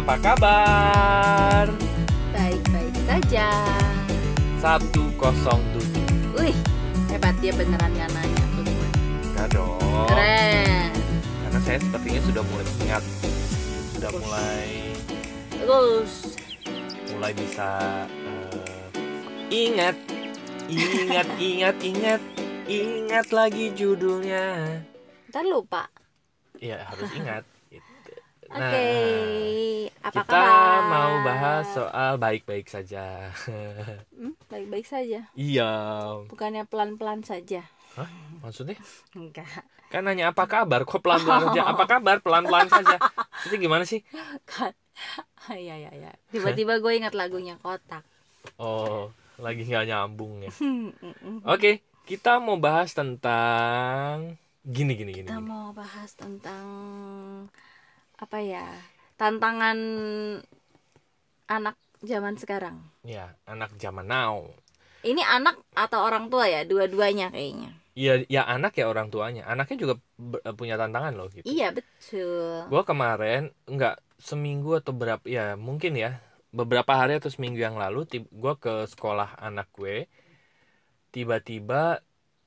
apa kabar? Baik-baik saja. 107 Wih, hebat dia beneran gak nanya tuh. Enggak dong Keren. Karena saya sepertinya sudah mulai ingat Sudah Terus. mulai Terus, Mulai bisa eh, Ingat Ingat, ingat, ingat Ingat lagi judulnya ntar lupa. Iya harus ingat gitu. Oke, Nah, apa kita kabar? mau bahas soal baik-baik saja Hmm, baik-baik saja. Iya Bukannya pelan-pelan saja. Maksudnya Enggak. kan nanya apa kabar kok pelan-pelan aja apa kabar pelan-pelan saja itu gimana sih Kan. Iya, iya, iya. Tiba-tiba gue ingat lagunya kotak. oh lagi nggak nyambung ya Hmm, mm, mm. oke kita mau bahas tentang gini gini gini, Kita gini. mau bahas tentang apa ya? Tantangan anak zaman sekarang. ya anak zaman now Ini anak atau orang tua ya? Dua-duanya kayaknya. Iya, ya anak ya orang tuanya. Anaknya juga ber- punya tantangan loh gitu. Iya, betul. Gua kemarin nggak seminggu atau berapa ya mungkin ya beberapa hari atau seminggu yang lalu gua ke sekolah anak gue tiba-tiba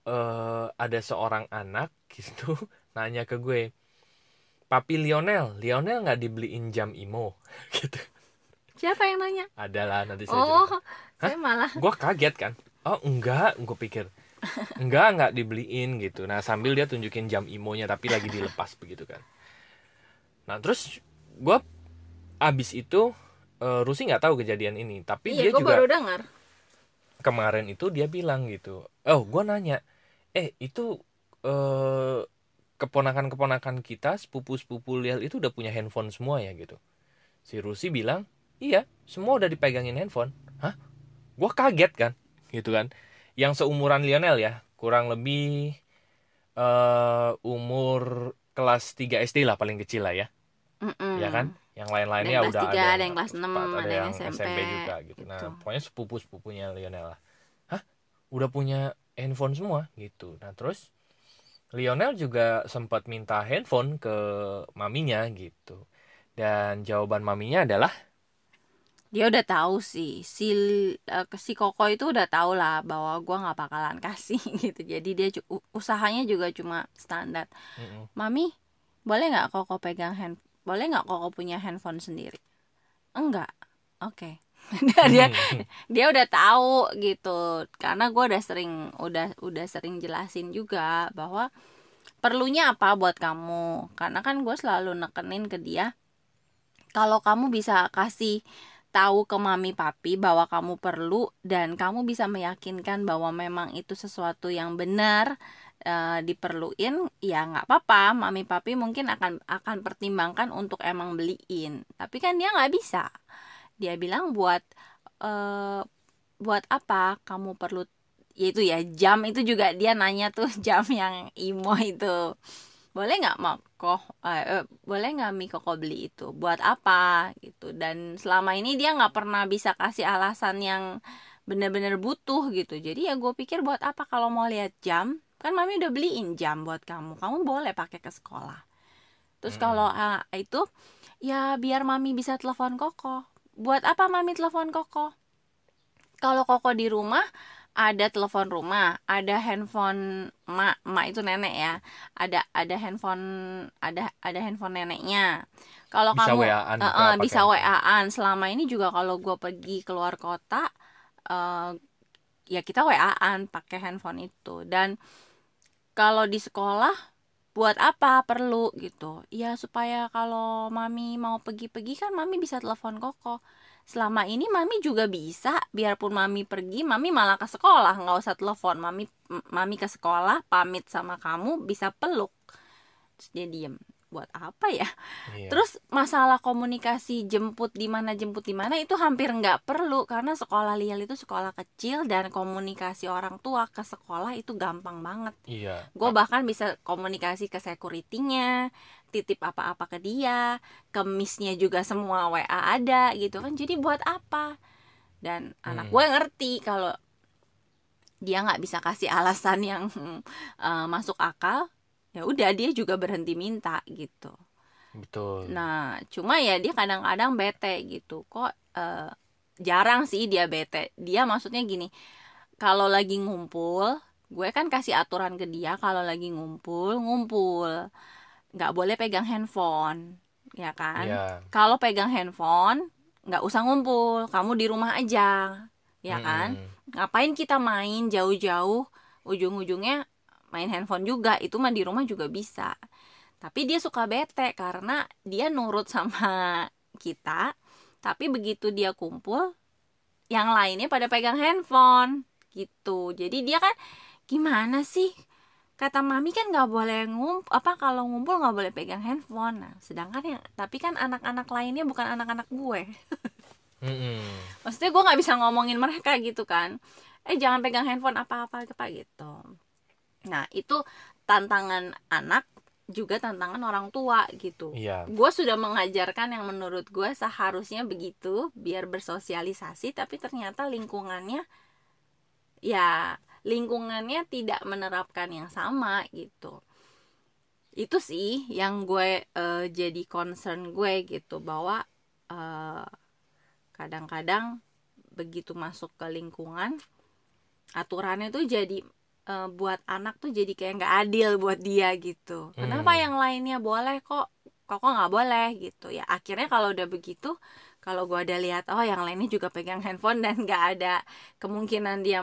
eh, ada seorang anak gitu nanya ke gue papi Lionel. Lionel nggak dibeliin jam imo. Gitu. Siapa yang nanya? adalah nanti saya Oh, cerita. saya malah. Gue kaget kan? Oh enggak gue pikir. Enggak enggak dibeliin gitu. Nah sambil dia tunjukin jam imonya tapi lagi dilepas begitu kan. Nah terus gue abis itu eh, Rusi nggak tahu kejadian ini tapi iya, dia gue juga baru dengar. kemarin itu dia bilang gitu. Oh gue nanya eh itu eh keponakan-keponakan kita sepupu-sepupu Lial itu udah punya handphone semua ya gitu si Rusi bilang iya semua udah dipegangin handphone hah gue kaget kan gitu kan yang seumuran Lionel ya kurang lebih eh umur kelas 3 SD lah paling kecil lah ya Mm-mm. ya kan yang lain-lainnya udah tiga, ada, ada yang kelas enam, cepat, ada yang SMP, juga gitu. Nah, gitu. pokoknya sepupu-sepupunya Lionel lah. Hah? Udah punya handphone semua gitu. Nah, terus Lionel juga sempat minta handphone ke maminya gitu. Dan jawaban maminya adalah Dia udah tahu sih, si eh, si Koko itu udah tahu lah bahwa gua nggak bakalan kasih gitu. Jadi dia usahanya juga cuma standar. "Mm-mm." Mami, boleh nggak Koko pegang hand, boleh nggak Koko punya handphone sendiri? Enggak. Oke. Nah, dia dia udah tahu gitu. Karena gue udah sering udah udah sering jelasin juga bahwa perlunya apa buat kamu. Karena kan gue selalu nekenin ke dia kalau kamu bisa kasih tahu ke mami papi bahwa kamu perlu dan kamu bisa meyakinkan bahwa memang itu sesuatu yang benar eh, diperluin ya nggak apa-apa. Mami papi mungkin akan akan pertimbangkan untuk emang beliin. Tapi kan dia nggak bisa dia bilang buat eh buat apa kamu perlu yaitu ya jam itu juga dia nanya tuh jam yang imo itu. Boleh nggak mau kok eh, eh, boleh nggak mi koko beli itu? Buat apa? Gitu. Dan selama ini dia nggak pernah bisa kasih alasan yang bener-bener butuh gitu. Jadi ya gue pikir buat apa kalau mau lihat jam? Kan mami udah beliin jam buat kamu. Kamu boleh pakai ke sekolah. Terus Hmm. kalau ah, itu ya biar mami bisa telepon koko buat apa mami telepon koko? Kalau koko di rumah ada telepon rumah ada handphone mak mak itu nenek ya. Ada ada handphone ada ada handphone neneknya. Kalau kamu WA-an Eh, juga eh, bisa. WA-an selama ini juga kalau gue pergi keluar kota eh, ya kita WA-an pakai handphone itu. Dan kalau di sekolah buat apa? Perlu gitu. Ya supaya kalau mami mau pergi-pergi kan mami bisa telepon koko. Selama ini mami juga bisa. Biarpun mami pergi mami malah ke sekolah. Nggak usah telepon. Mami mami ke sekolah pamit sama kamu bisa peluk. Terus dia diem buat apa ya Iya. Terus masalah komunikasi jemput di mana jemput di mana itu hampir nggak perlu karena sekolah Lial itu sekolah kecil dan komunikasi orang tua ke sekolah itu gampang banget. iya. Gue bahkan bisa komunikasi ke security-nya, titip apa-apa ke dia, kemisnya juga semua WA ada gitu kan. Jadi buat apa? Dan anak Hmm. gue ngerti kalau dia nggak bisa kasih alasan yang eh, masuk akal, ya udah dia juga berhenti minta gitu. betul Nah, cuma ya dia kadang-kadang bete gitu. Kok eh, jarang sih dia bete. Dia maksudnya gini, kalau lagi ngumpul, gue kan kasih aturan ke dia kalau lagi ngumpul, ngumpul. nggak boleh pegang handphone, ya kan? ya Kalau pegang handphone, nggak usah ngumpul, kamu di rumah aja, ya kan? Ngapain kita main jauh-jauh, ujung-ujungnya main handphone juga, itu mah di rumah juga bisa. Tapi dia suka bete karena dia nurut sama kita, tapi begitu dia kumpul, yang lainnya pada pegang handphone gitu. Jadi dia kan gimana sih? Kata mami kan nggak boleh ngump apa kalau ngumpul nggak boleh pegang handphone. Nah, sedangkan yang tapi kan anak-anak lainnya bukan anak-anak gue. Maksudnya gue nggak bisa ngomongin mereka gitu kan. Eh jangan pegang handphone apa-apa apa gitu. Nah itu tantangan anak juga tantangan orang tua gitu. Iya. Gue sudah mengajarkan yang menurut gue seharusnya begitu biar bersosialisasi, tapi ternyata lingkungannya ya lingkungannya tidak menerapkan yang sama gitu. Itu sih yang gue eh, jadi concern gue gitu bahwa eh, kadang-kadang begitu masuk ke lingkungan aturannya tuh jadi eh, buat anak tuh jadi kayak nggak adil buat dia gitu. Kenapa Hmm. yang lainnya boleh kok kok kok nggak boleh gitu ya akhirnya kalau udah begitu kalau gua ada lihat oh yang lainnya juga pegang handphone dan nggak ada kemungkinan dia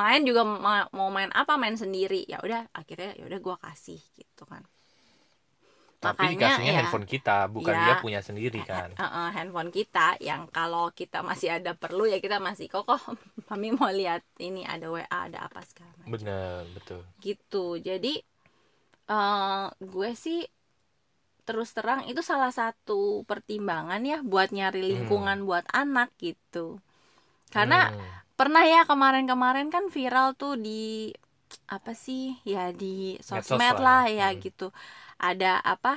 main juga ma- mau main apa main sendiri ya udah akhirnya ya udah gua kasih gitu kan Tapi Makanya, dikasihnya ya. handphone kita, bukan Ya. dia punya sendiri kan. Eh, eh, handphone kita yang kalau kita masih ada perlu ya kita masih kok kok mami mau lihat ini ada WA ada apa segala macam Bener, betul. gitu jadi eh gue sih terus terang itu salah satu pertimbangan ya buat nyari lingkungan buat anak gitu karena Hmm. pernah ya kemarin-kemarin kan viral tuh di apa sih ya di sosmed lah lah ya. ya Hmm. gitu ada apa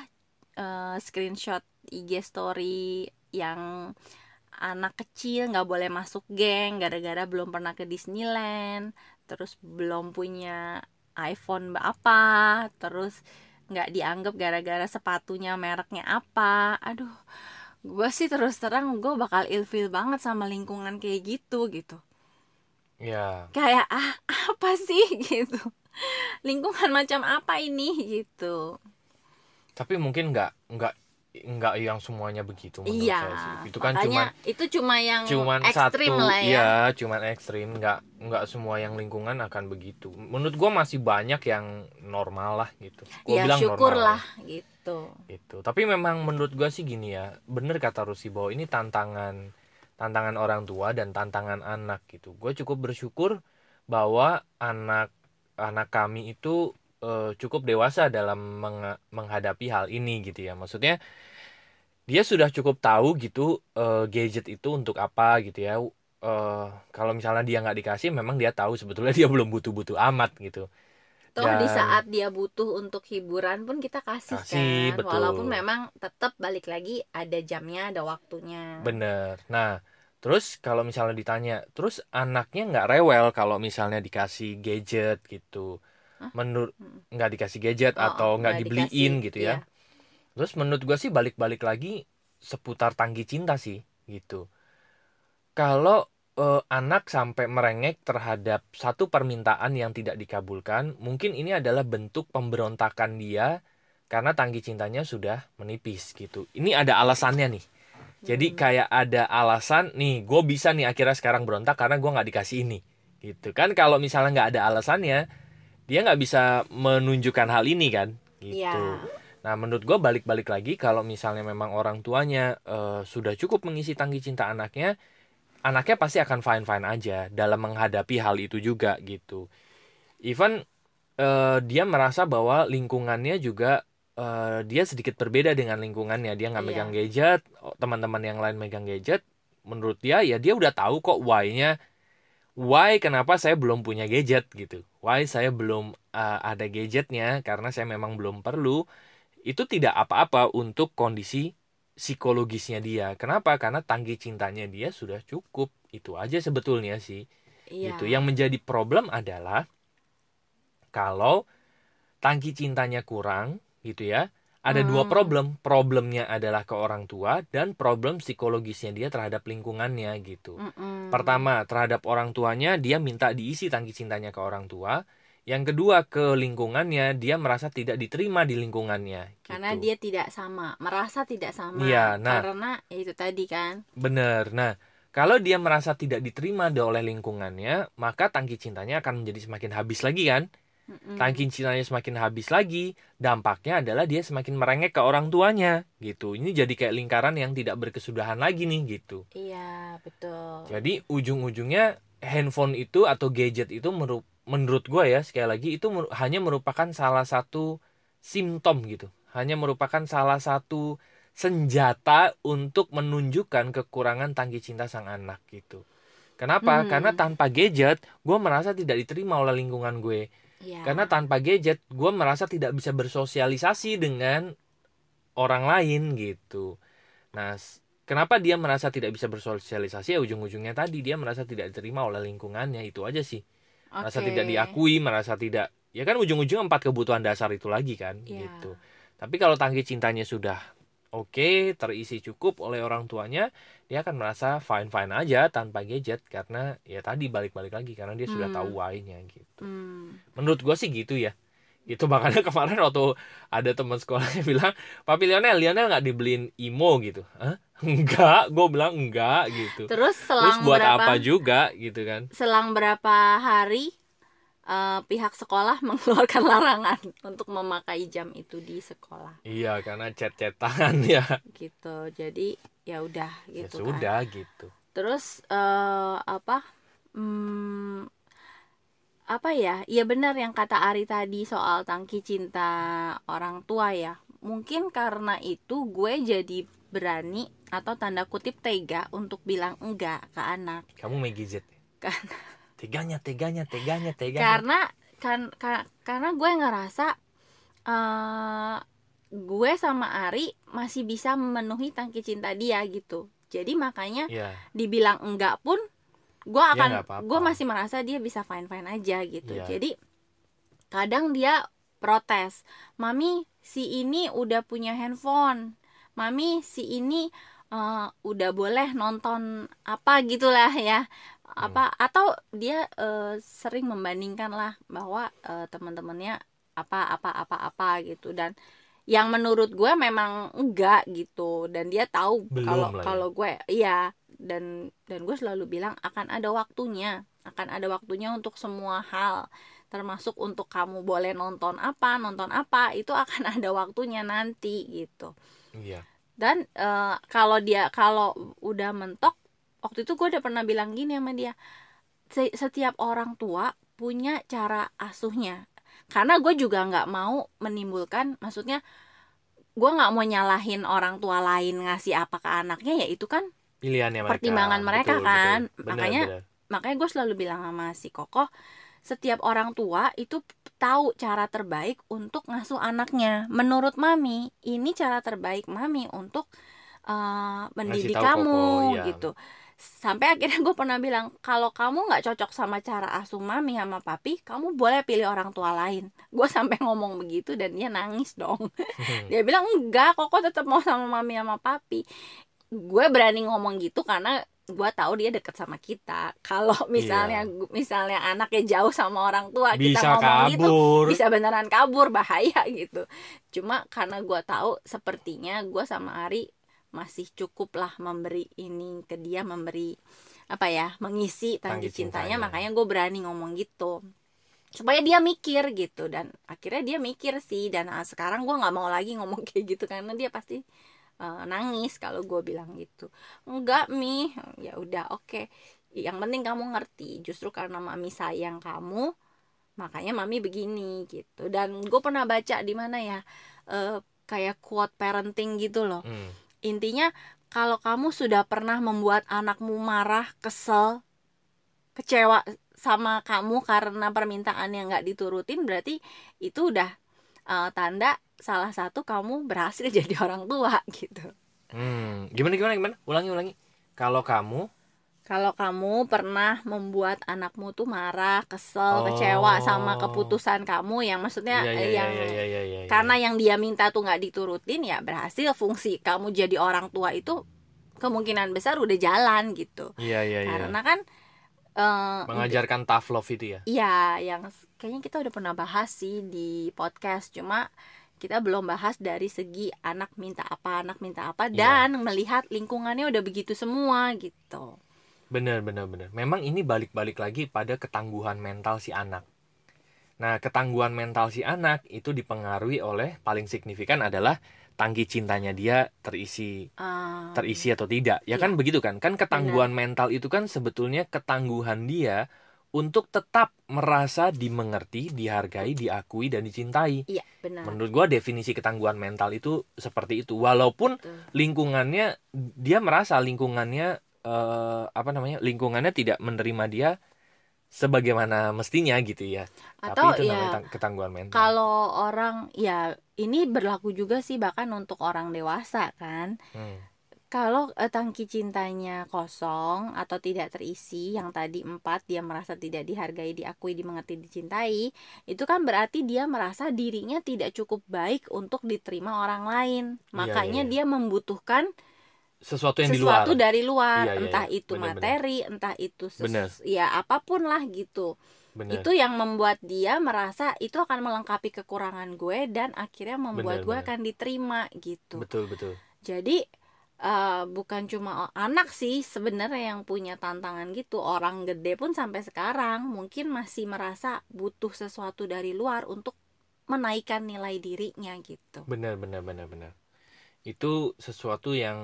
eh, screenshot IG story yang anak kecil nggak boleh masuk geng gara-gara belum pernah ke Disneyland terus belum punya iPhone apa terus nggak dianggap gara-gara sepatunya mereknya apa. Aduh gue sih terus terang gue bakal ilfil banget sama lingkungan kayak gitu gitu. Ya, kayak ah apa sih? gitu. Lingkungan macam apa ini? Gitu tapi mungkin nggak nggak nggak yang semuanya begitu menurut iya. saya sih. Itu kan cuman itu cuma yang cuman ekstrim satu lah ya. iya cuman ekstrim. Nggak nggak semua yang lingkungan akan begitu. Menurut gua masih banyak yang normal lah gitu. Gua ya bilang syukur normal. lah gitu. Gitu. Tapi memang menurut gua sih gini ya bener kata Rusi bahwa ini tantangan tantangan orang tua dan tantangan anak gitu. Gue cukup bersyukur bahwa anak anak kami itu eh, cukup dewasa dalam meng- menghadapi hal ini gitu ya maksudnya dia sudah cukup tahu gitu eh, gadget itu untuk apa gitu ya Eh, kalau misalnya dia nggak dikasih memang dia tahu sebetulnya dia belum butuh-butuh amat gitu toh di Dan- saat dia butuh untuk hiburan pun kita kasih, Kasih, kan betul. walaupun memang tetap balik lagi ada jamnya ada waktunya Bener. Nah, terus kalau misalnya ditanya, terus anaknya nggak rewel kalau misalnya dikasih gadget gitu. Hah? Menurut nggak dikasih gadget Oh, atau nggak dibeliin dikasih, gitu ya. iya. Terus menurut gua sih balik-balik lagi seputar tangki cinta sih gitu. Kalau eh, anak sampai merengek terhadap satu permintaan yang tidak dikabulkan, mungkin ini adalah bentuk pemberontakan dia karena tangki cintanya sudah menipis gitu. Ini ada alasannya nih. Jadi Hmm. kayak ada alasan nih, gue bisa nih akhirnya sekarang berontak karena gue nggak dikasih ini, gitu kan? Kalau misalnya nggak ada alasannya, dia nggak bisa menunjukkan hal ini kan, gitu. Iya. Nah, menurut gue balik-balik lagi kalau misalnya memang orang tuanya eh, sudah cukup mengisi tangki cinta anaknya, anaknya pasti akan fine-fine aja dalam menghadapi hal itu juga gitu. Even eh, dia merasa bahwa lingkungannya juga eh, dia sedikit berbeda dengan lingkungannya. Dia nggak Iya. megang gadget, teman-teman yang lain megang gadget. Menurut dia ya dia udah tahu kok why-nya. Why kenapa saya belum punya gadget gitu. Why saya belum eh, ada gadgetnya karena saya memang belum perlu. Itu tidak apa-apa untuk kondisi psikologisnya dia. Kenapa? Karena tangki cintanya dia sudah cukup. Itu aja sebetulnya sih Iya. gitu. Yang menjadi problem adalah kalau tangki cintanya kurang gitu ya, ada dua Hmm. problem problemnya adalah ke orang tua dan problem psikologisnya dia terhadap lingkungannya gitu Mm-mm. pertama terhadap orang tuanya dia minta diisi tangki cintanya ke orang tua yang kedua ke lingkungannya dia merasa tidak diterima di lingkungannya karena gitu. dia tidak sama merasa tidak sama Iya, nah. karena ya itu tadi kan bener nah kalau dia merasa tidak diterima di- oleh lingkungannya maka tangki cintanya akan menjadi semakin habis lagi kan Mm-mm. tangki cintanya semakin habis lagi, dampaknya adalah dia semakin merengek ke orang tuanya gitu. Ini jadi kayak lingkaran yang tidak berkesudahan lagi nih gitu. iya betul Jadi ujung-ujungnya handphone itu atau gadget itu meru- menurut gue ya sekali lagi itu mer- hanya merupakan salah satu simptom gitu. Hanya merupakan salah satu senjata untuk menunjukkan kekurangan tangki cinta sang anak gitu. Kenapa? Hmm. Karena tanpa gadget, gue merasa tidak diterima oleh lingkungan gue. Iya. Karena tanpa gadget, gue merasa tidak bisa bersosialisasi dengan orang lain gitu. Nah, kenapa dia merasa tidak bisa bersosialisasi? Ya ujung-ujungnya tadi dia merasa tidak diterima oleh lingkungannya itu aja sih. Merasa Oke. tidak diakui, merasa tidak. Ya kan ujung-ujungnya empat kebutuhan dasar itu lagi kan, Iya. gitu. Tapi kalau tangki cintanya sudah oke, terisi cukup oleh orang tuanya, dia akan merasa fine-fine aja tanpa gadget karena ya tadi balik-balik lagi karena dia sudah Hmm. tahu why-nya gitu. Hmm. menurut gue sih gitu ya. Itu makanya kemarin waktu ada teman sekolahnya bilang papi Lionel Lionel nggak dibeliin imo gitu. Hah? enggak. Gue bilang enggak gitu. Terus terus selang buat berapa? apa juga gitu kan. Selang berapa hari eh, pihak sekolah mengeluarkan larangan untuk memakai jam itu di sekolah. Iya karena chat-chatan ya. Gitu. Jadi ya udah ya gitu kan. sudah gitu. Terus eh, apa hmm, apa ya? Ya benar yang kata Ari tadi soal tangki cinta orang tua ya. Mungkin karena itu gue jadi berani atau tanda kutip tega untuk bilang enggak ke anak. Kamu Megizet Kan. Teganya teganya teganya teganya. Karena kan ka- karena gue ngerasa eh gue sama Ari masih bisa memenuhi tangki cinta dia gitu. Jadi makanya ya dibilang enggak pun gue Ya, akan nggak apa-apa. gue masih merasa dia bisa fine fine aja gitu. Iya. jadi kadang dia protes mami si ini udah punya handphone. Mami si ini eh, udah boleh nonton apa gitulah ya apa atau dia eh, sering membandingkan lah bahwa eh, teman-temannya apa apa apa apa gitu. Dan yang menurut gue memang enggak gitu. Dan dia tahu kalau ya. kalau gue iya. Dan dan gue selalu bilang akan ada waktunya. Akan ada waktunya untuk semua hal. Termasuk untuk kamu boleh nonton apa nonton apa itu akan ada waktunya nanti gitu. Iya. Dan eh, kalau dia kalau udah mentok waktu itu gue udah pernah bilang gini sama dia "Se- setiap orang tua punya cara asuhnya karena gue juga nggak mau menimbulkan maksudnya gue nggak mau nyalahin orang tua lain ngasih apa ke anaknya ya itu kan pilihannya mereka Pertimbangan mereka Betul, kan. betul. Benar, Makanya- benar. makanya gue selalu bilang sama si Kokoh setiap orang tua itu tahu cara terbaik untuk ngasuh anaknya menurut mami ini cara terbaik mami untuk eh, mendidik kamu Koko, iya. gitu sampai akhirnya gue pernah bilang kalau kamu nggak cocok sama cara asuh mami sama papi kamu boleh pilih orang tua lain. Gue sampai ngomong begitu dan dia nangis dong. Dia bilang enggak koko tetap mau sama mami sama papi. Gue berani ngomong gitu karena gue tahu dia deket sama kita. Kalau misalnya misalnya anaknya jauh sama orang tua kita bisa ngomong gitu bisa beneran kabur bahaya gitu. Cuma karena gue tahu sepertinya gue sama Ari masih cukup lah memberi ini ke dia memberi apa ya mengisi tangki Tangki cintanya, cintanya. makanya gue berani ngomong gitu. Supaya dia mikir gitu. Dan akhirnya dia mikir sih. Dan ah, sekarang gue nggak mau lagi ngomong kayak gitu. Karena dia pasti eh, nangis kalau gue bilang gitu. Enggak mi. Ya udah oke. Yang penting kamu ngerti. Justru karena mami sayang kamu makanya mami begini gitu. Dan gue pernah baca di mana ya eh, kayak quote parenting gitu loh. Hmm. Intinya kalau kamu sudah pernah membuat anakmu marah kesel kecewa sama kamu karena permintaan yang nggak diturutin berarti itu udah eh, tanda salah satu kamu berhasil jadi orang tua gitu Hmm, gimana gimana gimana? Ulangi ulangi. Kalau kamu Kalau kamu pernah membuat anakmu tuh marah, kesel, Oh. kecewa sama keputusan kamu yang maksudnya Iya, iya, iya, yang iya, iya, iya, iya. karena yang dia minta tuh nggak diturutin ya berhasil fungsi kamu jadi orang tua itu kemungkinan besar udah jalan gitu. Iya, iya, iya. Karena kan eh, mengajarkan tough love itu ya. Iya, yang kayaknya kita udah pernah bahas sih di podcast, cuma kita belum bahas dari segi anak minta apa, anak minta apa, Iya. dan melihat lingkungannya udah begitu semua gitu. Bener, bener, bener. Memang ini balik-balik lagi pada ketangguhan mental si anak. Nah, ketangguhan mental si anak itu dipengaruhi oleh paling signifikan adalah tangki cintanya dia terisi Ah, terisi atau tidak. Ya Iya. kan begitu kan? Kan ketangguhan mental itu kan sebetulnya ketangguhan dia untuk tetap merasa dimengerti, dihargai, diakui dan dicintai. Iya, benar. Menurut gua definisi ketangguhan mental itu seperti itu. Walaupun Betul. lingkungannya dia merasa lingkungannya eh, apa namanya? lingkungannya tidak menerima dia sebagaimana mestinya gitu ya. Atau Tapi itu ya namanya ketangguhan mental. kalau orang ya ini berlaku juga sih bahkan untuk orang dewasa kan. Hmm. Kalau eh, tangki cintanya kosong atau tidak terisi, yang tadi empat dia merasa tidak dihargai, diakui, dimengerti, dicintai, itu kan berarti dia merasa dirinya tidak cukup baik untuk diterima orang lain. Iya, Makanya iya, iya. dia membutuhkan Sesuatu yang di luar. sesuatu dari luar, Iya, iya, entah iya. itu Benar, materi, entah itu ses- ya apa pun lah gitu. Bener. Itu yang membuat dia merasa itu akan melengkapi kekurangan gue dan akhirnya membuat Benar, gue benar. akan diterima gitu. Betul, betul. Jadi eh, bukan cuma anak sih sebenarnya yang punya tantangan gitu. Orang gede pun sampai sekarang mungkin masih merasa butuh sesuatu dari luar untuk menaikkan nilai dirinya gitu. Benar, benar, benar, benar. Itu sesuatu yang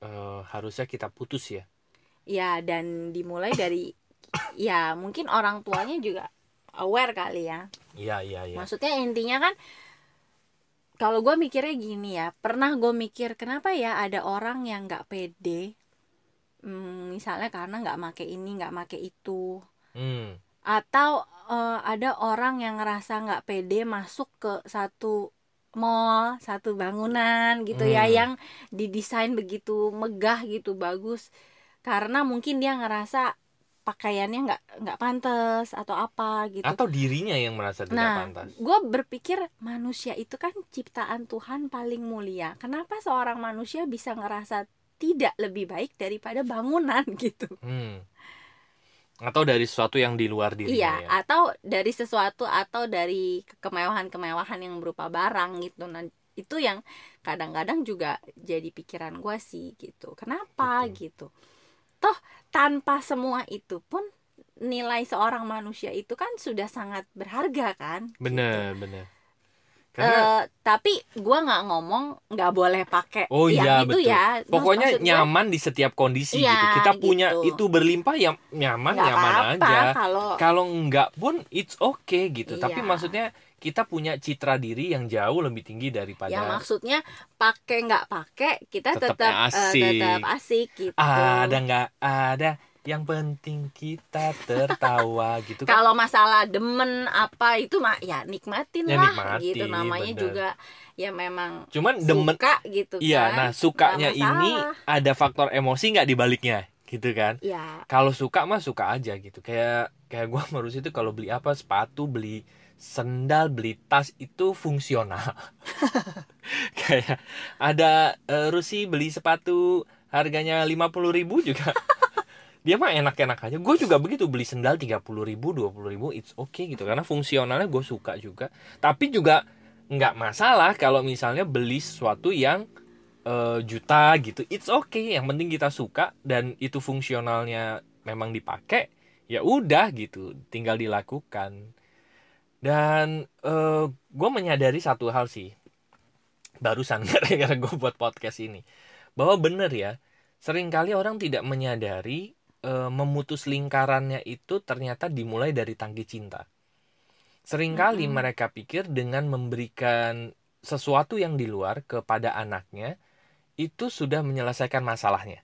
eh, harusnya kita putus ya. Ya dan dimulai dari ya mungkin orang tuanya juga aware kali ya. Iya, iya, iya. Maksudnya intinya kan kalau gue mikirnya gini ya, pernah gue mikir kenapa ya ada orang yang nggak pede, Hmm, misalnya karena nggak make ini, nggak make itu, Hmm. atau eh, ada orang yang ngerasa nggak pede masuk ke satu mall, satu bangunan gitu ya, Hmm. yang didesain begitu megah gitu, bagus, karena mungkin dia ngerasa pakaiannya nggak nggak pantas atau apa gitu. Atau dirinya yang merasa tidak Nah, pantas. gue berpikir manusia itu kan ciptaan Tuhan paling mulia. Kenapa seorang manusia bisa ngerasa tidak lebih baik daripada bangunan gitu? Hmm. Atau dari sesuatu yang di luar dirinya iya, ya. atau dari sesuatu atau dari kemewahan-kemewahan yang berupa barang gitu. Nah, itu yang kadang-kadang juga jadi pikiran gue sih gitu. Kenapa Betul. gitu? Toh tanpa semua itu pun nilai seorang manusia itu kan sudah sangat berharga kan? gitu. Bener, bener. Karena Eh, tapi gua nggak ngomong nggak boleh pakai Oh yang iya, itu betul. ya pokoknya maksud nyaman di setiap kondisi Iya, gitu. Kita punya gitu. itu berlimpah ya nyaman nggak nyaman apa-apa aja. kalau Kalau enggak pun it's okay gitu. Tapi Iya. maksudnya kita punya citra diri yang jauh lebih tinggi daripada yang maksudnya pakai nggak pakai kita Tetap tetap eh, asik. tetap asik gitu ada nggak ada yang penting kita tertawa gitu kan. kalau masalah demen apa itu mah ya nikmatin Ya, lah nikmatin, gitu namanya bener. juga ya memang Cuman demen suka gitu Iya, kan nah sukanya ini ada faktor emosi nggak di baliknya, gitu kan? ya Kalau suka mah suka aja gitu. Kayak kayak gua harus itu kalau beli apa sepatu, beli sendal, beli tas itu fungsional. kayak ada eh, Rusi beli sepatu harganya 50.000 ribu juga. Dia mah enak-enak aja. Gue juga begitu beli sendal 30.000 ribu, 20 ribu, it's okay gitu. Karena fungsionalnya gue suka juga. Tapi juga nggak masalah kalau misalnya beli sesuatu yang eh, juta gitu it's okay yang penting kita suka dan itu fungsionalnya memang dipakai ya udah gitu tinggal dilakukan dan eh gue menyadari satu hal sih barusan gara-gara gue buat podcast ini bahwa bener ya sering kali orang tidak menyadari eh, memutus lingkarannya itu ternyata dimulai dari tangki cinta. Seringkali Mm-mm. mereka pikir dengan memberikan sesuatu yang di luar kepada anaknya itu sudah menyelesaikan masalahnya.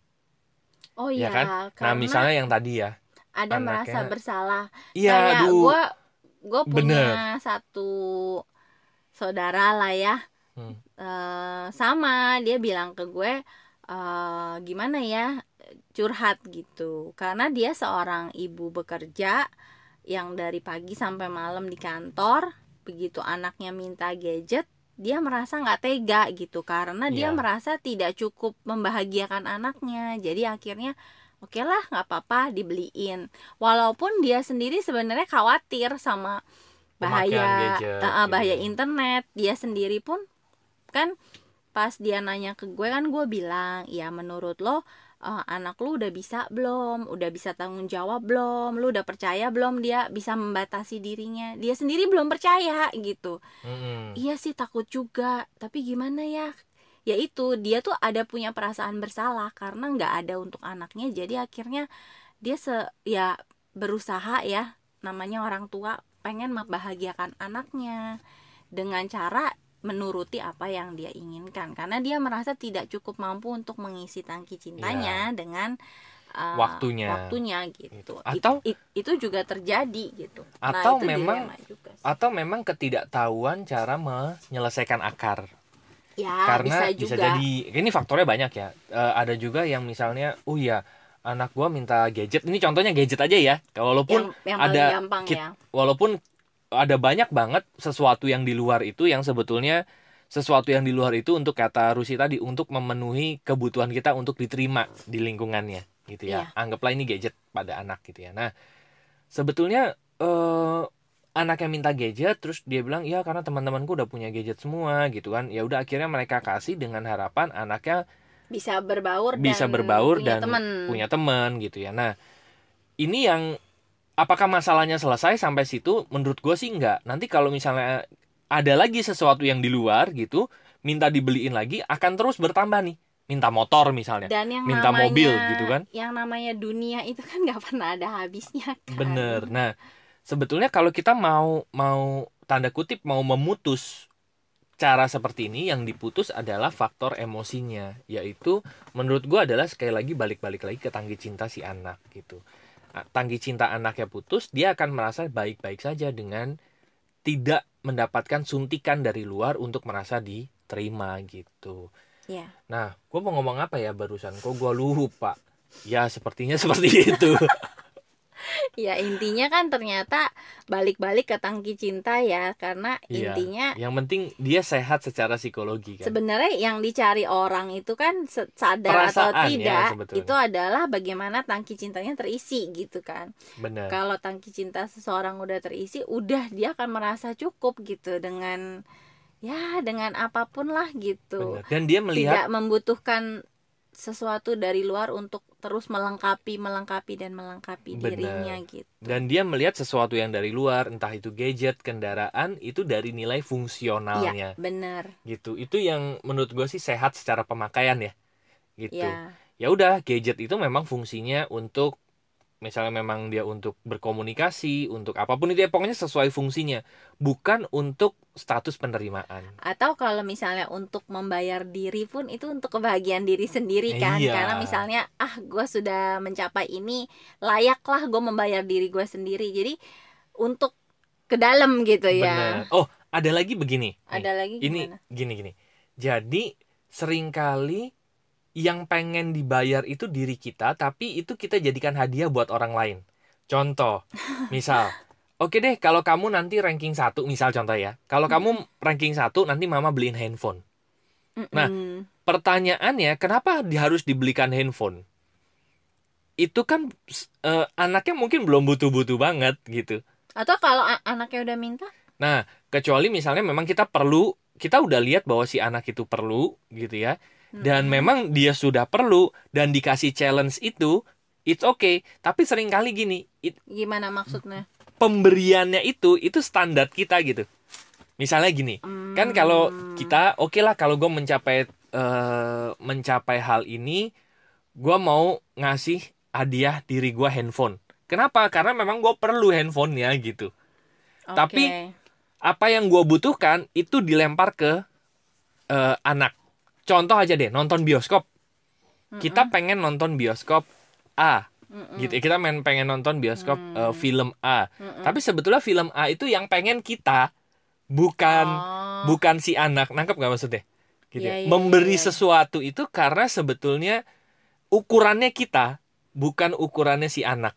Oh ya iya kan? Nah misalnya yang tadi ya ada anaknya- merasa bersalah. Iya kayak gue gue Bener. punya satu saudara lah ya. Hmm. Eh, sama dia bilang ke gue eh, gimana ya curhat gitu. Karena dia seorang ibu bekerja yang dari pagi sampai malam di kantor begitu anaknya minta gadget dia merasa nggak tega gitu. Karena dia Iya. merasa tidak cukup membahagiakan anaknya. Jadi akhirnya oke lah nggak apa-apa dibeliin. Walaupun dia sendiri sebenarnya khawatir sama bahaya gadget, eh, bahaya gitu. internet. Dia sendiri pun kan pas dia nanya ke gue kan gue bilang ya menurut lo eh, anak lu udah bisa belum? Udah bisa tanggung jawab belum? Lu udah percaya belum dia bisa membatasi dirinya? Dia sendiri belum percaya gitu. Mm-mm. iya sih takut juga. Tapi gimana ya? Ya itu dia tuh ada punya perasaan bersalah karena nggak ada untuk anaknya. Jadi akhirnya dia se ya berusaha ya namanya orang tua pengen membahagiakan anaknya dengan cara menuruti apa yang dia inginkan. Karena dia merasa tidak cukup mampu untuk mengisi tangki cintanya dengan uh, Waktunya. waktunya gitu. Gitu. Atau- It- it- itu juga terjadi gitu. Atau itu memang- juga sih. atau memang ketidaktahuan cara menyelesaikan akar. Ya karena bisa bisa, juga. jadi ini faktornya banyak ya. Eh, ada juga yang misalnya oh ya anak gua minta gadget. Ini contohnya gadget aja ya. Walaupun yang, yang ada gampang kit- ya. walaupun ada banyak banget sesuatu yang di luar itu yang sebetulnya sesuatu yang di luar itu untuk kata Rusi tadi untuk memenuhi kebutuhan kita untuk diterima di lingkungannya gitu ya. Iya. Anggaplah ini gadget pada anak gitu ya. Nah, sebetulnya eh anak yang minta gadget terus dia bilang ya karena teman-temanku udah punya gadget semua gitu kan. Ya udah akhirnya mereka kasih dengan harapan anaknya bisa berbaur bisa dan berbaur punya dan temen. punya teman gitu ya. Nah, ini yang apakah masalahnya selesai sampai situ? Menurut gue sih enggak. Nanti kalau misalnya ada lagi sesuatu yang di luar gitu, minta dibeliin lagi akan terus bertambah nih. Minta motor misalnya. dan yang minta namanya, mobil gitu kan. yang namanya dunia itu kan nggak pernah ada habisnya kan Bener. Nah, sebetulnya kalau kita mau mau tanda kutip mau memutus cara seperti ini yang diputus adalah faktor emosinya, yaitu menurut gua adalah sekali lagi balik-balik lagi ke tangki cinta si anak gitu. Tangki cinta anaknya putus, dia akan merasa baik-baik saja dengan tidak mendapatkan suntikan dari luar untuk merasa diterima gitu. ya Nah, gue mau ngomong apa ya barusan? Kok gue lupa? Ya, sepertinya seperti itu. ya intinya kan ternyata balik-balik ke tangki cinta ya karena Iya. intinya Yang penting dia sehat secara psikologi kan. sebenarnya yang dicari orang itu kan sadar atau Perasaan ya, tidak sebetulnya. itu adalah bagaimana tangki cintanya terisi gitu kan Bener. kalau tangki cinta seseorang udah terisi udah dia akan merasa cukup gitu dengan ya dengan apa pun lah gitu Bener. Dan dia melihat tidak membutuhkan sesuatu dari luar untuk terus melengkapi melengkapi dan melengkapi Benar. dirinya gitu dan dia melihat sesuatu yang dari luar, entah itu gadget, kendaraan, itu dari nilai iya fungsionalnya benar gitu. Itu yang menurut gue sih sehat secara pemakaian ya. Gitu. ya Ya udah, gadget itu memang fungsinya untuk misalnya memang dia untuk berkomunikasi, untuk apa pun itu ya pokoknya sesuai fungsinya, bukan untuk status penerimaan. atau kalau misalnya untuk membayar diri pun itu untuk kebahagiaan diri sendiri kan Iya. karena misalnya ah gue sudah mencapai ini layaklah gue membayar diri gue sendiri jadi untuk ke dalam gitu ya Bener. Oh, ada lagi begini. Nih. ada lagi ini gimana gini gini jadi sering kali yang pengen dibayar itu diri kita tapi itu kita jadikan hadiah buat orang lain. Contoh misal oke deh kalau kamu nanti ranking satu misal contoh ya kalau kamu ranking satu nanti mama beliin handphone. Nah, pertanyaannya kenapa harus dibelikan handphone? Itu kan eh, anaknya mungkin belum butuh-butuh banget gitu. Atau kalau anaknya udah minta? Nah, kecuali misalnya memang kita perlu, kita udah lihat bahwa si anak itu perlu gitu ya. Dan Mm-mm. memang dia sudah perlu dan dikasih challenge itu, it's okay. Tapi sering kali gini, it- gimana maksudnya pemberiannya itu itu standar kita gitu. Misalnya gini, kan kalau Hmm. kita oke lah kalau gue mencapai eh, mencapai hal ini, gue mau ngasih hadiah diri gue handphone. Kenapa? Karena memang gue perlu handphonenya gitu Oke. tapi apa yang gue butuhkan itu dilempar ke eh, anak. Contoh aja deh, nonton bioskop. Kita pengen nonton bioskop A, Mm-mm. gitu. Kita main pengen nonton bioskop Hmm. eh, film A. Mm-mm. Tapi sebetulnya film A itu yang pengen kita, bukan Oh. bukan si anak. Nangkep nggak maksudnya? Gitu. Iya, ya. iya, Memberi iya. sesuatu itu karena sebetulnya ukurannya kita bukan ukurannya si anak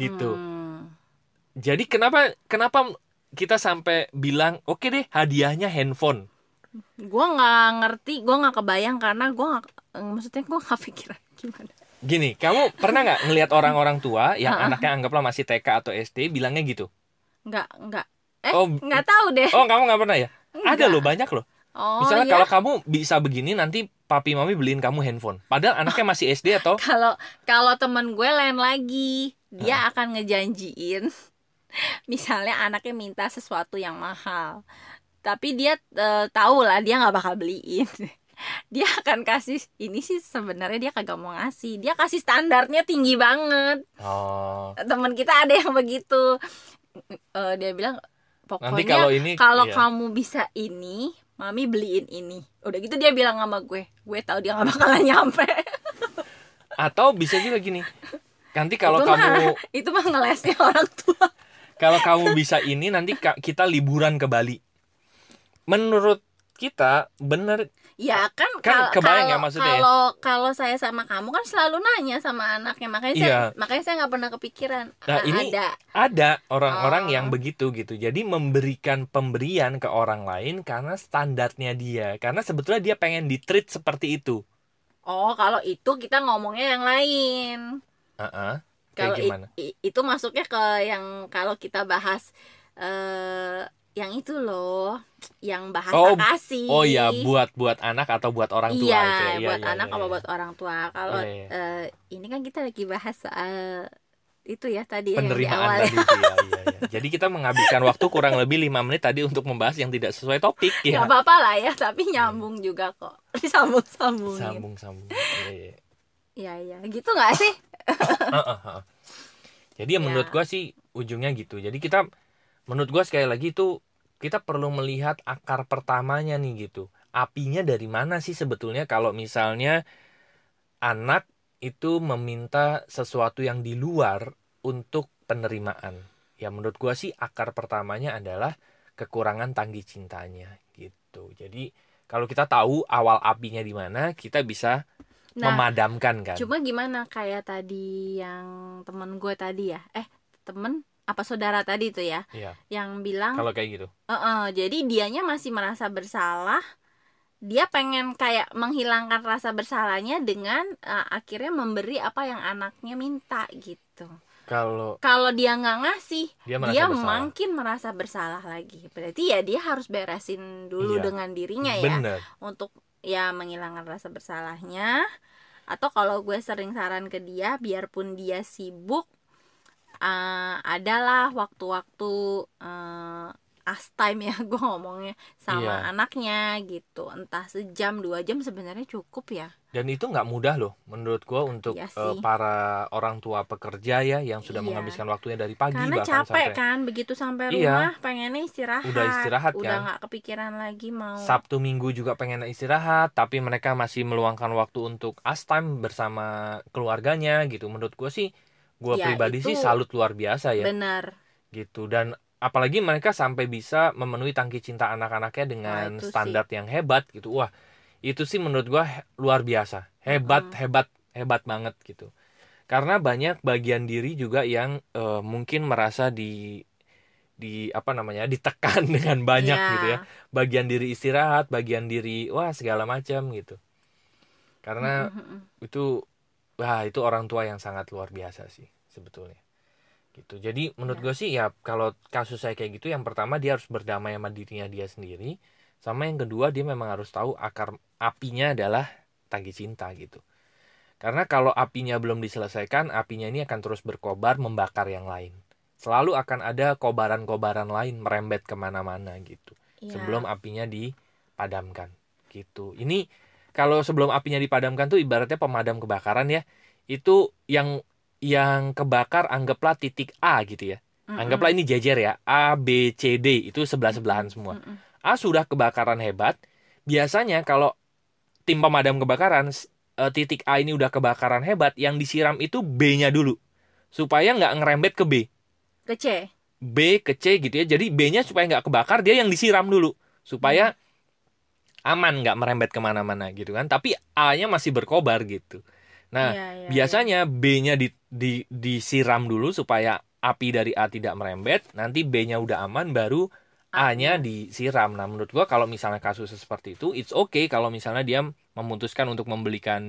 gitu Hmm. jadi kenapa kenapa kita sampai bilang oke deh hadiahnya handphone Gue nggak ngerti, gue nggak kebayang karena gue nggak, eh, maksudnya gue nggak pikiran gimana. gini kamu pernah nggak ngelihat orang-orang tua yang anaknya anggaplah masih TK atau SD bilangnya gitu Nggak, nggak. Eh, Oh, nggak tahu deh. oh kamu nggak pernah ya ada Enggak. loh banyak loh Oh misalnya iya. kalau kamu bisa begini nanti papi mami beliin kamu handphone padahal anaknya masih SD atau Kalau kalau temen gue lain lagi, dia akan ngejanjiin, misalnya anaknya minta sesuatu yang mahal, tapi dia eh, tahu lah dia nggak bakal beliin. Dia akan kasih ini sih sebenarnya dia kagak mau ngasih. Dia kasih standarnya tinggi banget. oh Temen kita ada yang begitu. Eh, dia bilang nanti pokoknya kalau ini kalau iya. kamu bisa ini, mami beliin ini. Udah gitu dia bilang sama gue, gue tahu dia nggak bakalan nyampe. atau bisa juga gini nanti kalau itu kamu mah, itu mah ngelesnya orang tua. kalau kamu bisa ini nanti kita liburan ke Bali menurut kita bener Ya kan, Kan kal- kebayang ya kalau- maksudnya ya? Kalau kalau saya sama kamu kan selalu nanya sama anaknya, makanya saya Iya. makanya saya nggak pernah kepikiran. Nah, Ah, ini- ada. ada orang-orang Oh. yang begitu gitu jadi memberikan pemberian ke orang lain karena standarnya dia karena sebetulnya dia pengen di treat seperti itu Oh, kalau itu kita ngomongnya yang lain. Heeh. kayak Kalau itu masuknya ke yang kalau kita bahas eh yang itu loh, yang bahasa Oh, kasih. oh ya buat buat anak atau buat orang tua iya, itu ya Iya, buat iya, anak iya, apa iya. buat orang tua. Kalau Iya, iya. eh, ini kan kita lagi bahas soal itu ya tadi yang di penerimaan awal ya. tadi itu ya, iya, iya. jadi kita menghabiskan waktu kurang lebih lima menit tadi untuk membahas yang tidak sesuai topik ya apa-apa lah ya, tapi nyambung juga kok. Disambung-sambungin. sambung sambung Iya, iya. Iya, iya. Gitu gak sih? Jadi ya Ya. menurut gua sih ujungnya gitu. Jadi kita menurut gua sekali lagi itu kita perlu melihat akar pertamanya nih gitu. Apinya dari mana sih sebetulnya kalau misalnya anak itu meminta sesuatu yang di luar untuk penerimaan. Ya menurut gua sih akar pertamanya adalah kekurangan tanggi cintanya gitu. Jadi kalau kita tahu awal apinya di mana, kita bisa Nah, memadamkan kan. cuma gimana kayak tadi yang temen gue tadi ya? Eh, temen apa saudara tadi tuh ya? Iya. Yang bilang, Kalau kayak gitu. "Eh-eh, jadi dianya masih merasa bersalah. Dia pengen kayak menghilangkan rasa bersalahnya dengan eh, akhirnya memberi apa yang anaknya minta gitu. Kalau Kalau dia nggak ngasih, dia merasa dia bersalah. makin merasa bersalah lagi. Berarti ya dia harus beresin dulu Iya. dengan dirinya ya Bener. untuk ya menghilangkan rasa bersalahnya. Atau kalau gue sering saran ke dia, biarpun dia sibuk, eh, adalah waktu-waktu eh, us time ya gue ngomongnya sama Iya. anaknya gitu. Entah sejam dua jam sebenarnya cukup ya. Dan itu nggak mudah loh menurut gua untuk Iya sih. para orang tua pekerja ya yang sudah Iya. menghabiskan waktunya dari pagi Karena bahkan capek sampai kan begitu sampai Iya. rumah pengennya istirahat. Udah istirahat Udah kan. nggak kepikiran lagi mau. Sabtu Minggu juga pengen istirahat tapi mereka masih meluangkan waktu untuk us time bersama keluarganya gitu. Menurut gua sih gua Ya, pribadi sih itu salut luar biasa ya Bener. gitu dan apalagi mereka sampai bisa memenuhi tangki cinta anak-anaknya dengan itu standar yang hebat gitu wah itu sih menurut gua he- luar biasa hebat Mm-mm. hebat hebat banget gitu karena banyak bagian diri juga yang eh, mungkin merasa di di apa namanya ditekan dengan banyak Iya. gitu ya bagian diri istirahat bagian diri wah segala macam gitu karena Mm-mm. itu wah itu orang tua yang sangat luar biasa sih sebetulnya. Gitu. Jadi menurut Ya. gue sih ya kalau kasus saya kayak gitu yang pertama dia harus berdamai sama dirinya dia sendiri sama yang kedua dia memang harus tahu akar apinya adalah tangki cinta gitu. Karena kalau apinya belum diselesaikan apinya ini akan terus berkobar membakar yang lain. Selalu akan ada kobaran-kobaran lain merembet ke mana-mana gitu. Iya. sebelum apinya dipadamkan gitu. Ini kalau sebelum apinya dipadamkan tuh ibaratnya pemadam kebakaran ya itu yang yang kebakar anggaplah titik A gitu ya. Anggaplah ini jejer ya A B C D itu sebelah sebelahan semua. A sudah kebakaran hebat biasanya kalau tim pemadam kebakaran eh, titik A ini udah kebakaran hebat yang disiram itu B-nya dulu. Supaya nggak ngerembet ke B. Ke C. B ke C gitu ya. Jadi B-nya supaya nggak kebakar dia yang disiram dulu. Supaya aman nggak merembet ke mana-mana gitu kan. Tapi A-nya masih berkobar gitu. Nah, Iya, iya, biasanya B-nya di, di, disiram dulu supaya api dari A tidak merembet. Nanti B-nya udah aman, baru A-nya disiram. Nah, menurut gua kalau misalnya kasusnya seperti itu, it's okay kalau misalnya dia memutuskan untuk membelikan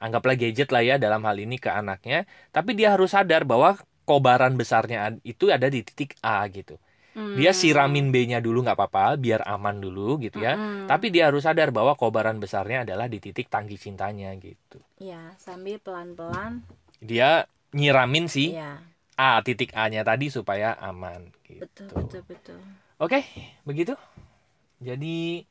anggaplah gadget lah ya dalam hal ini ke anaknya, tapi dia harus sadar bahwa kobaran besarnya itu ada di titik A gitu. Hmm. Dia siramin B-nya dulu nggak apa-apa, biar aman dulu gitu ya. Mm-mm. Tapi dia harus sadar bahwa kobaran besarnya adalah di titik tangki cintanya gitu. ya sambil pelan-pelan Dia nyiramin sih ya A titik A-nya tadi supaya aman gitu. betul betul betul Oke, begitu. Jadi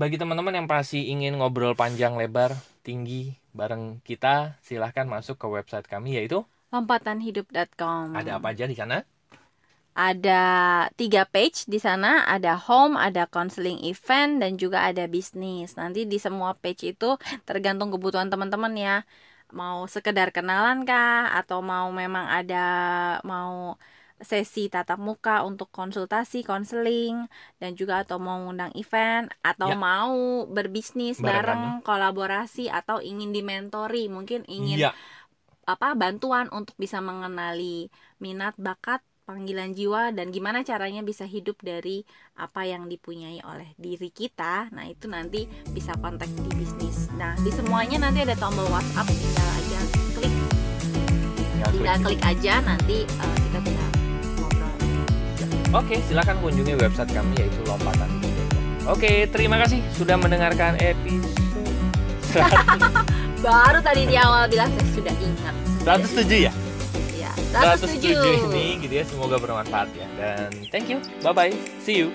bagi teman-teman yang masih ingin ngobrol panjang lebar tinggi bareng kita, silahkan masuk ke website kami yaitu lompatanhidup.com ada apa aja di sana? Ada tiga page di sana. Ada home ada counseling event dan juga ada bisnis. Nanti di semua page itu tergantung kebutuhan teman-teman ya. Mau sekedar kenalan kah? Atau mau memang ada mau sesi tatap muka untuk konsultasi konseling dan juga atau mau undang event atau Ya. mau berbisnis Barengan, bareng kolaborasi atau ingin dimentori mungkin ingin Iya, apa bantuan untuk bisa mengenali minat bakat panggilan jiwa dan gimana caranya bisa hidup dari apa yang dipunyai oleh diri kita nah itu nanti bisa kontak di bisnis nah di semuanya nanti ada tombol WhatsApp tinggal aja klik tinggal tinggal klik. klik aja nanti eh, kita tinggal ngobrol Oke, silakan kunjungi website kami yaitu lompatan. Oke, terima kasih sudah mendengarkan episode baru tadi di awal bilang saya sudah ingat 107 ya? ya 107 ini gitu ya, semoga bermanfaat ya. Dan thank you. Bye bye. See you.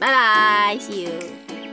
bye bye see you